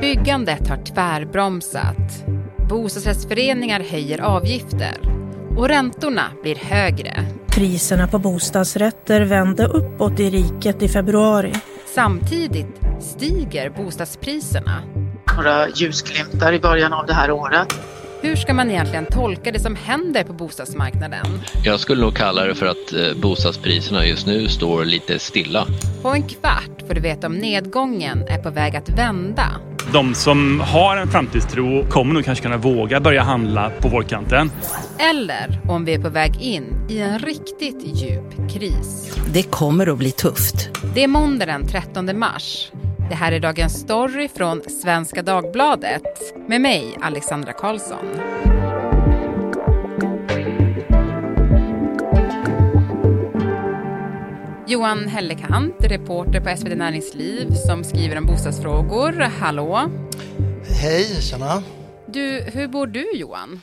Byggandet har tvärbromsat. Bostadsrättsföreningar höjer avgifter och räntorna blir högre. Priserna på bostadsrätter vände uppåt i riket i februari. Samtidigt stiger bostadspriserna. Några ljusglimtar i början av det här året. Hur ska man egentligen tolka det som händer på bostadsmarknaden? Jag skulle nog kalla det för att eh, bostadspriserna just nu står lite stilla. På en kvart får du veta om nedgången är på väg att vända. De som har en framtidstro kommer nog kanske kunna våga börja handla på vårkanten. Eller om vi är på väg in i en riktigt djup kris. Det kommer att bli tufft. Det är måndag den 13 mars. Det här är dagens story från Svenska Dagbladet med mig, Alexandra Karlsson. Johan Hellekant, reporter på SvD Näringsliv som skriver om bostadsfrågor. Hallå! Hej, tjena! Du, hur bor du Johan?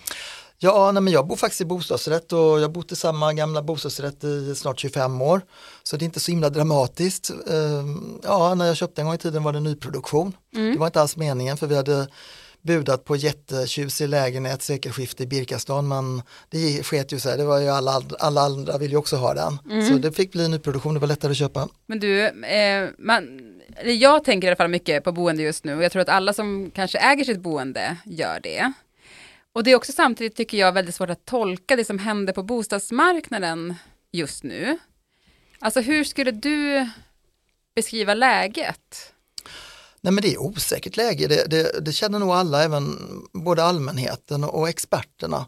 Ja, nej, men jag bor faktiskt i bostadsrätt och jag har bott i samma gamla bostadsrätt i snart 25 år. Så det är inte så himla dramatiskt. Ehm, ja, när jag köpte en gång i tiden var det nyproduktion. Mm. Det var inte alls meningen för vi hade budat på jättetjusig lägenhet, sekelskifte i Birkastan men det sket ju sig, det var ju alla, alla andra vill ju också ha den. Mm. Så det fick bli nyproduktion, det var lättare att köpa. Men du, eh, man, jag tänker i alla fall mycket på boende just nu och jag tror att alla som kanske äger sitt boende gör det. Och det är också samtidigt, tycker jag, väldigt svårt att tolka det som händer på bostadsmarknaden just nu. Alltså hur skulle du beskriva läget? Nej men det är osäkert läge, det, det, det känner nog alla, även både allmänheten och experterna.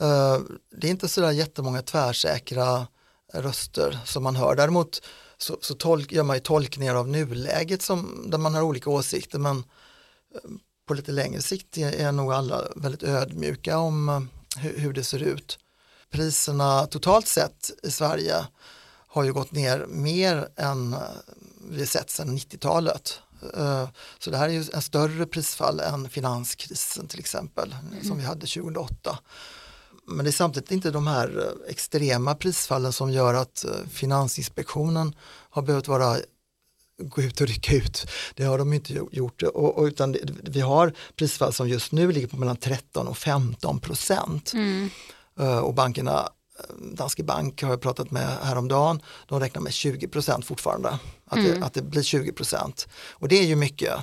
Eh, det är inte sådär jättemånga tvärsäkra röster som man hör. Däremot så, så tolk, gör man ju tolkningar av nuläget som, där man har olika åsikter men på lite längre sikt är, nog alla väldigt ödmjuka om uh, hur, det ser ut. Priserna totalt sett i Sverige har ju gått ner mer än vi sett sedan 90-talet. Eh, så det här är ju en större prisfall än finanskrisen till exempel mm. som vi hade 2008. Men det är samtidigt inte de här eh, extrema prisfallen som gör att eh, Finansinspektionen har behövt vara gå ut och rycka ut. Det har de inte gjort. Och, och utan det, vi har prisfall som just nu ligger på mellan 13 och 15 procent. Mm. Och bankerna Danske Bank har jag pratat med häromdagen, de räknar med 20% fortfarande. Att, mm. det, att det blir 20% Och det är ju mycket.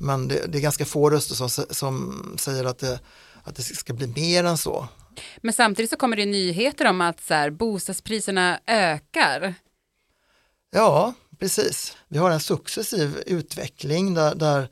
Men det, det är ganska få röster som, som säger att det, att det ska bli mer än så. Men samtidigt så kommer det nyheter om att så här, bostadspriserna ökar. Ja, precis. Vi har en successiv utveckling där, där,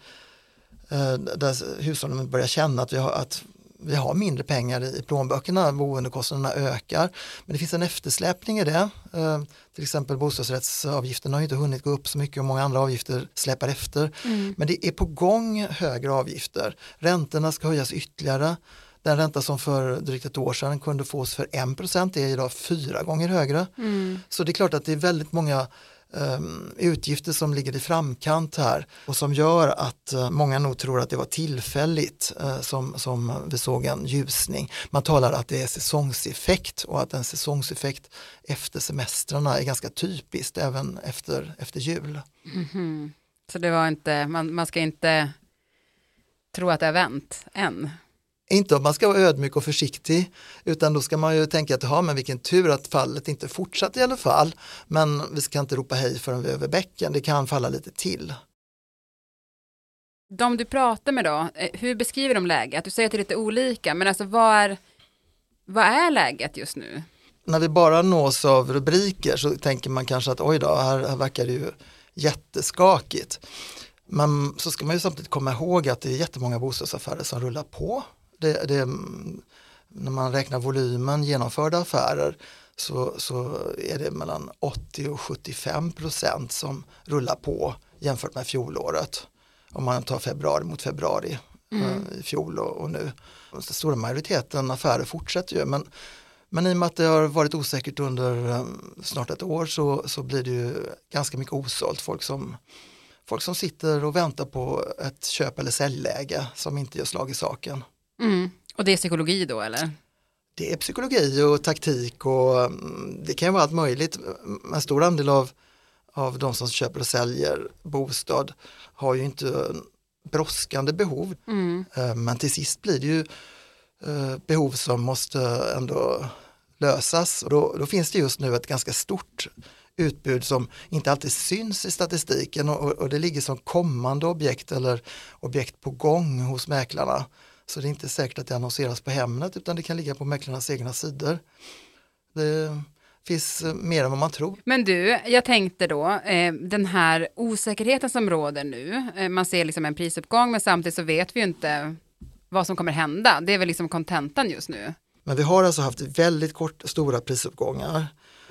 eh, där hushållen börjar känna att, vi har, att vi har mindre pengar i plånböckerna, boendekostnaderna ökar. Men det finns en eftersläpning i det. Eh, till exempel bostadsrättsavgifterna har inte hunnit gå upp så mycket och många andra avgifter släpar efter. Mm. Men det är på gång högre avgifter. Räntorna ska höjas ytterligare. Den ränta som för drygt ett år sedan kunde fås för 1% är idag fyra gånger högre. Mm. Så det är klart att det är väldigt många um, utgifter som ligger i framkant här och som gör att uh, många nog tror att det var tillfälligt uh, som, som vi såg en ljusning. Man talar att det är säsongseffekt och att en säsongseffekt efter semestrarna är ganska typiskt även efter, efter jul. Mm -hmm. Så det var inte, man, man ska inte tro att det har vänt än? Inte om man ska vara ödmjuk och försiktig utan då ska man ju tänka att ja, men vilken tur att fallet inte fortsatte i alla fall. Men vi ska inte ropa hej förrän vi är över bäcken, det kan falla lite till. De du pratar med då, eh, hur beskriver de läget? Du säger att det är lite olika, men alltså vad är, vad är läget just nu? När vi bara nås av rubriker så tänker man kanske att oj då, här, här verkar det ju jätteskakigt. Men så ska man ju samtidigt komma ihåg att det är jättemånga bostadsaffärer som rullar på det, det, när man räknar volymen genomförda affärer så, så är det mellan 80 och 75 procent som rullar på jämfört med fjolåret. Om man tar februari mot februari mm. Eh, i fjol och, och nu. Den stora majoriteten affärer fortsätter ju men, men i och med att det har varit osäkert under um, snart ett år så, så blir det ju ganska mycket osålt. Folk som, folk som sitter och väntar på ett köp eller säljläge som inte gör slag i saken. Mm. Och det är psykologi då eller? Det är psykologi och taktik och mm, det kan vara allt möjligt. En stor andel av, av de som köper och säljer bostad har ju inte brådskande behov. Eh, Men till sist blir det ju eh, behov som måste ändå lösas. Och då, då finns det just nu ett ganska stort utbud som inte alltid syns i statistiken och, och det ligger som kommande objekt eller objekt på gång hos mäklarna. Så det är inte säkert att det annonseras på Hemnet utan det kan ligga på mäklarnas egna sidor. Det finns eh, mer än vad man tror. Men du, jag tänkte då, eh, den här osäkerheten som råder nu, eh, man ser liksom en prisuppgång men samtidigt så vet vi ju inte vad som kommer hända. Det är väl liksom kontentan just nu. Men vi har alltså haft väldigt kort, stora prisuppgångar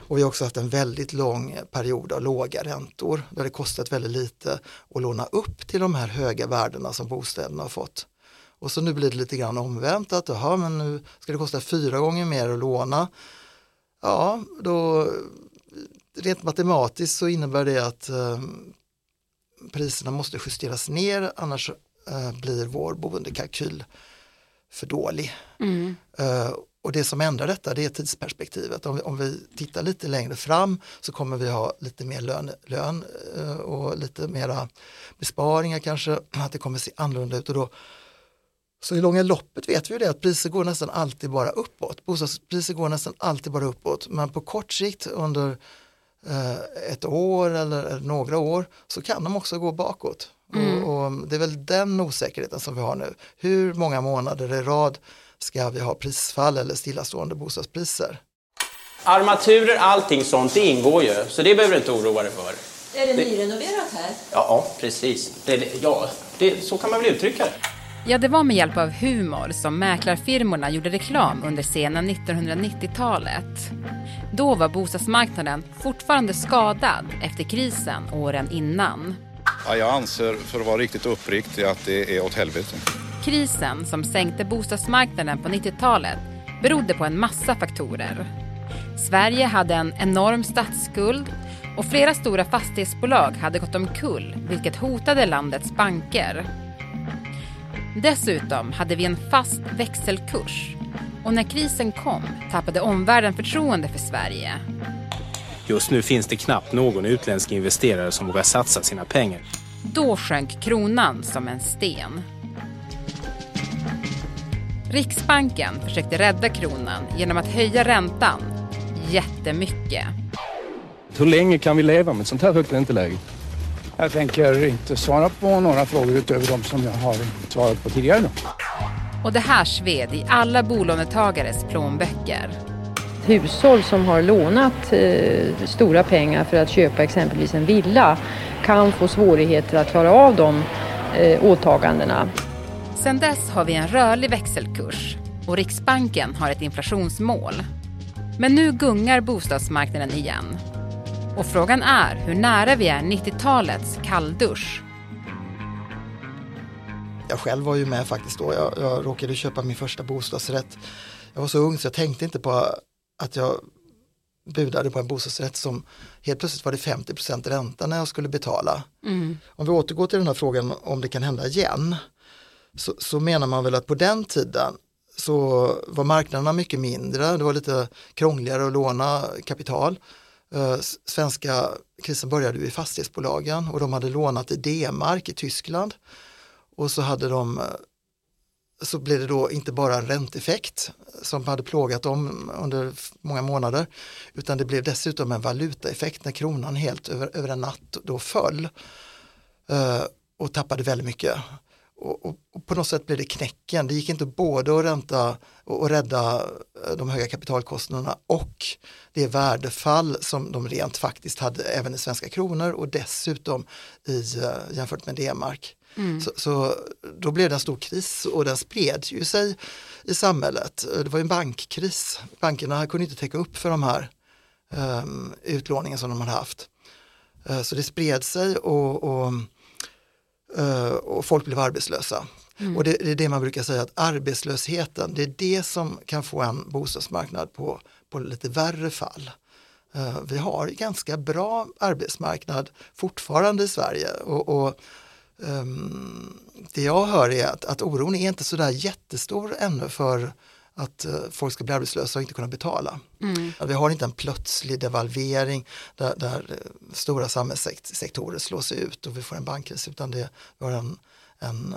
och vi har också haft en väldigt lång period av låga räntor där det kostat väldigt lite att låna upp till de här höga värdena som bostäderna har fått. Och så nu blir det lite grann omvänt att aha, men nu ska det kosta fyra gånger mer att låna. Ja, då rent matematiskt så innebär det att eh, priserna måste justeras ner annars eh, blir vår boendekalkyl för dålig. Eh, och det som ändrar detta det är tidsperspektivet. Om vi, om vi tittar lite längre fram så kommer vi ha lite mer lön, lön eh, och lite mera besparingar kanske, att det kommer se annorlunda ut. Och då, så i långa loppet vet vi ju det att priser går nästan alltid bara uppåt. Bostadspriser går nästan alltid bara uppåt. Men på kort sikt under eh, ett år eller, eller några år så kan de också gå bakåt. Och, och det är väl den osäkerheten som vi har nu. Hur många månader i rad ska vi ha prisfall eller stillastående bostadspriser? Armaturer, allting sånt, det ingår ju. Så det behöver du inte oroa dig för. Är det nyrenoverat här? Ja, precis. Det, ja, det, så kan man väl uttrycka det. Ja, det var med hjälp av humor som mäklarfirmorna gjorde reklam under sena 1990-talet. Då var bostadsmarknaden fortfarande skadad efter krisen åren innan. Ja, jag anser, för att vara riktigt uppriktig, att det är åt helvete. Krisen som sänkte bostadsmarknaden på 90-talet berodde på en massa faktorer. Sverige hade en enorm statsskuld och flera stora fastighetsbolag hade gått omkull vilket hotade landets banker. Dessutom hade vi en fast växelkurs och när krisen kom tappade omvärlden förtroende för Sverige. Just nu finns det knappt någon utländsk investerare som vågar satsa sina pengar. Då sjönk kronan som en sten. Riksbanken försökte rädda kronan genom att höja räntan jättemycket. Hur länge kan vi leva med ett sånt här högt ränteläge? Jag tänker inte svara på några frågor utöver de som jag har svarat på tidigare. Då. Och det här sved i alla bolånetagares plånböcker. Hushåll som har lånat eh, stora pengar för att köpa exempelvis en villa kan få svårigheter att klara av de eh, åtagandena. Sedan dess har vi en rörlig växelkurs och Riksbanken har ett inflationsmål. Men nu gungar bostadsmarknaden igen. Och frågan är hur nära vi är 90-talets kalldusch. Jag själv var ju med faktiskt då. Jag, jag råkade köpa min första bostadsrätt. Jag var så ung så jag tänkte inte på att jag budade på en bostadsrätt som helt plötsligt var det 50% ränta när jag skulle betala. Mm. Om vi återgår till den här frågan om det kan hända igen så, så menar man väl att på den tiden så var marknaderna mycket mindre, det var lite krångligare att låna kapital. Eh, svenska krisen började i fastighetsbolagen och de hade lånat i D-mark i Tyskland och så hade de eh, så blev det då inte bara en ränteeffekt som hade plågat dem under många månader utan det blev dessutom en valutaeffekt när kronan helt över, över en natt då föll eh, och tappade väldigt mycket. Och, och, och, på något sätt blev det knäcken. Det gick inte både att ränta och, och rädda de höga kapitalkostnaderna och det värdefall som de rent faktiskt hade även i svenska kronor och dessutom i, jämfört med D-mark. Mm. Så, så, då blev det en stor kris och den spred ju sig i samhället. Det var en bankkris. Bankerna kunde inte täcka upp för de här um, utlåningen som de hade haft. Uh, så det spred sig och, och, och folk blev arbetslösa. Mm. Och det, det, är det man brukar säga att arbetslösheten, det är det som kan få en bostadsmarknad på, på lite värre fall. Uh, vi har ganska bra arbetsmarknad fortfarande i Sverige och, och Um, det jag hör är att, att oron är inte sådär jättestor ännu för att uh, folk ska bli arbetslösa och inte kunna betala. Mm. Vi har inte en plötslig devalvering där, där uh, stora samhällssektorer slås ut och vi får en bankkris utan det, vi har en, en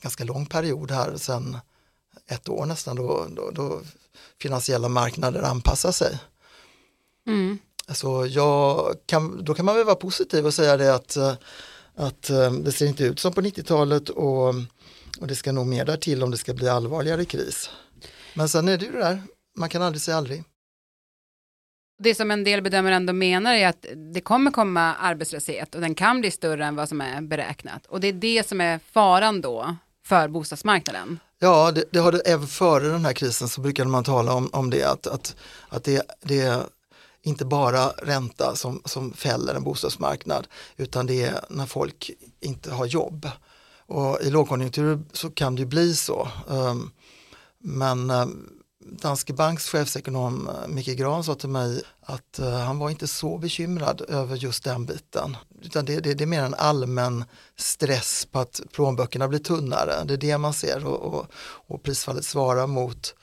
ganska lång period här sedan ett år nästan då, då, då finansiella marknader anpassar sig. Mm. Så jag kan, då kan man väl vara positiv och säga det att, att det ser inte ut som på 90-talet och, och det ska nog mer där till om det ska bli allvarligare kris. Men sen är det ju det där, man kan aldrig säga aldrig. Det som en del bedömare ändå menar är att det kommer komma arbetslöshet och den kan bli större än vad som är beräknat. Och det är det som är faran då för bostadsmarknaden. Ja, det, det har det, även före den här krisen så brukade man tala om, om det att, att, att det, det är inte bara ränta som, som fäller en bostadsmarknad utan det är när folk inte har jobb. Och i lågkonjunktur så kan det bli så. Um, men eh, Danske Banks chefsekonom eh, Micke Gran sa till mig att eh, han var inte så bekymrad över just den biten. Utan det, det, det, är mer en allmän stress på att plånböckerna blir tunnare. Det är det man ser och, och, och prisfallet svarar mot,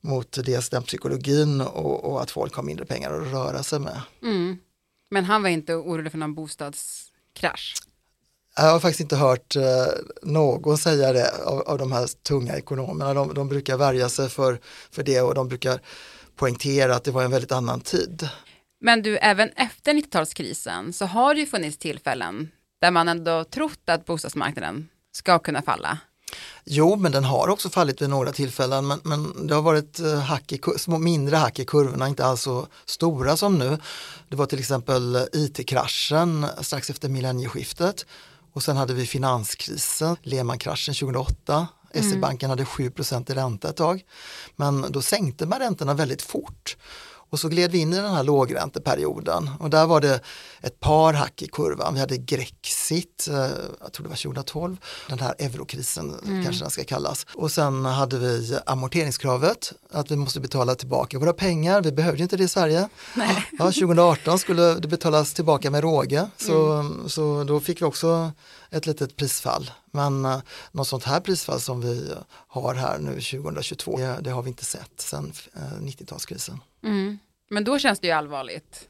mot dels den psykologin och, och, att folk har mindre pengar att röra sig med. Mm. Men han var inte orolig för någon bostadskrasch? Jag har faktiskt inte hört eh, någon säga det av, av de här tunga ekonomerna. De, de, brukar värja sig för, för det och de brukar poängtera att det var en väldigt annan tid. Men du, även efter 90-talskrisen så har det ju funnits tillfällen där man ändå trott att bostadsmarknaden ska kunna falla. Jo, men den har också fallit vid några tillfällen, men, men det har varit eh, hack i, små, mindre hack i kurvorna, inte alls så stora som nu. Det var till exempel IT-kraschen strax efter millennieskiftet och sen hade vi finanskrisen, Lehman-kraschen 2008. Mm. SE-banken hade 7 i ränta ett tag. Men då sänkte man räntorna väldigt fort. Och så gled vi in i den här lågränteperioden och där var det ett par hack i kurvan. Vi hade Grexit, eh, jag tror det var 2012, den här eurokrisen mm. kanske den ska kallas. Och sen hade vi amorteringskravet, att vi måste betala tillbaka våra pengar. Vi behövde inte det i Sverige. Nej. Ja, 2018 skulle det betalas tillbaka med råge, så, mm. så då fick vi också ett litet prisfall. Men uh, något sånt här prisfall som vi har här nu 2022, det, det har vi inte sett sedan uh, 90-talskrisen. Mm. Men då känns det ju allvarligt.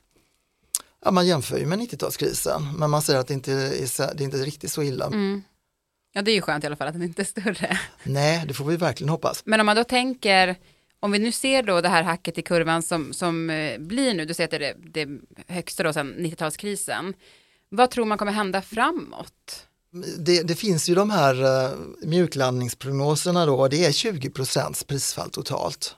Ja, man jämför ju med 90-talskrisen, men man säger att det inte är, det är inte riktigt så illa. Mm. Ja, det är ju skönt i alla fall att den inte är större. Nej, det får vi verkligen hoppas. Men om man då tänker, om vi nu ser då det här hacket i kurvan som, som eh, blir nu, du säger att det är det högsta då sedan 90-talskrisen. Vad tror man kommer hända framåt? Det, det, finns ju de här uh, mjuklandningsprognoserna då, det är 20% prisfall totalt.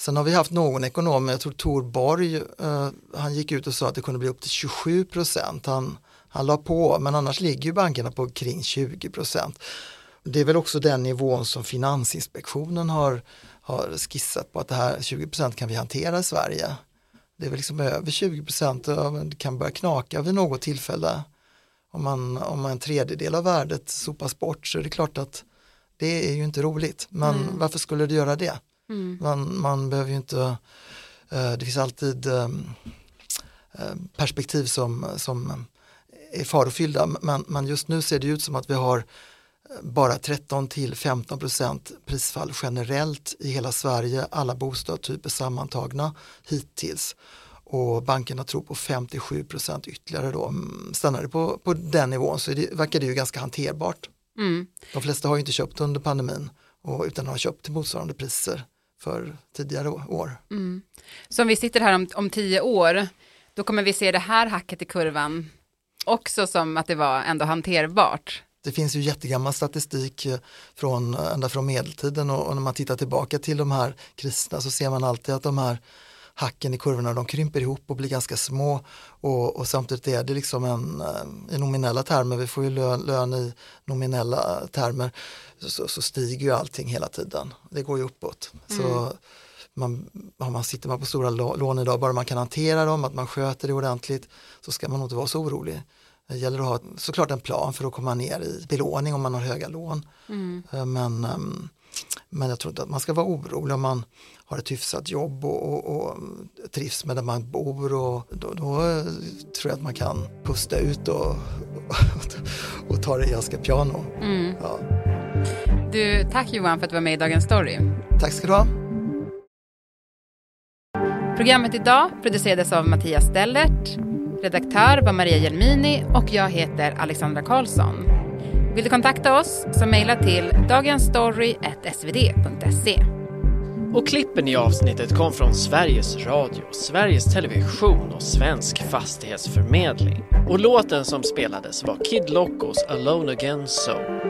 Sen har vi haft någon ekonom, jag tror Tor Borg, uh, han gick ut och sa att det kunde bli upp till 27 procent. Han, han la på, men annars ligger ju bankerna på kring 20 procent. Det är väl också den nivån som Finansinspektionen har, har skissat på att det här 20 procent kan vi hantera i Sverige. Det är väl liksom över 20 procent, det kan börja knaka vid något tillfälle. Om, man, om en tredjedel av värdet sopas bort så är det klart att det är ju inte roligt. Men mm. varför skulle det göra det? Mm. Man, man behöver ju inte, eh, det finns alltid ehm, eh, perspektiv som, som är farofyllda men, men just nu ser det ut som att vi har eh, bara 13 till 15 procent prisfall generellt i hela Sverige, alla bostadstyper sammantagna hittills. Och bankerna tror på 57 procent ytterligare då. Mm, stannar det på, på den nivån så det, verkar det ju ganska hanterbart. Mm. De flesta har ju inte köpt under pandemin och, utan har köpt till motsvarande priser för tidigare år. Mm. Så om vi sitter här om, om tio år, då kommer vi se det här hacket i kurvan också som att det var ändå hanterbart. Det finns ju jättegammal statistik eh, från, eh, ända från medeltiden och, och när man tittar tillbaka till de här kriserna så ser man alltid att de här hacken i kurvorna de krymper ihop och blir ganska små och, och samtidigt är det liksom en, eh, i nominella termer, vi får ju lön, lön i nominella termer, så, så, stiger ju allting hela tiden. Det går ju uppåt. Mm. Så man, man sitter man på stora lån idag, bara man kan hantera dem, att man sköter det ordentligt, så ska man nog inte vara så orolig. Det gäller att ha såklart en plan för att komma ner i belåning om man har höga lån. Mm. Eh, men, ehm, men jag tror inte att man ska vara orolig om man har ett hyfsat jobb och, och, och trivs med där man bor och då, då, tror jag att man kan pusta ut och, och, ta det ganska piano. Mm. Ja. Du, tack Johan för att du var med i Dagens Story. Tack ska du ha. Programmet idag producerades av Mattias Stellert. Redaktör var Maria Jelmini och jag heter Alexandra Karlsson. Vill du kontakta oss så mejla till dagensstory.svd.se. Och klippen i avsnittet kom från Sveriges Radio, Sveriges Television och Svensk Fastighetsförmedling. Och låten som spelades var Kid Locos Alone Again So.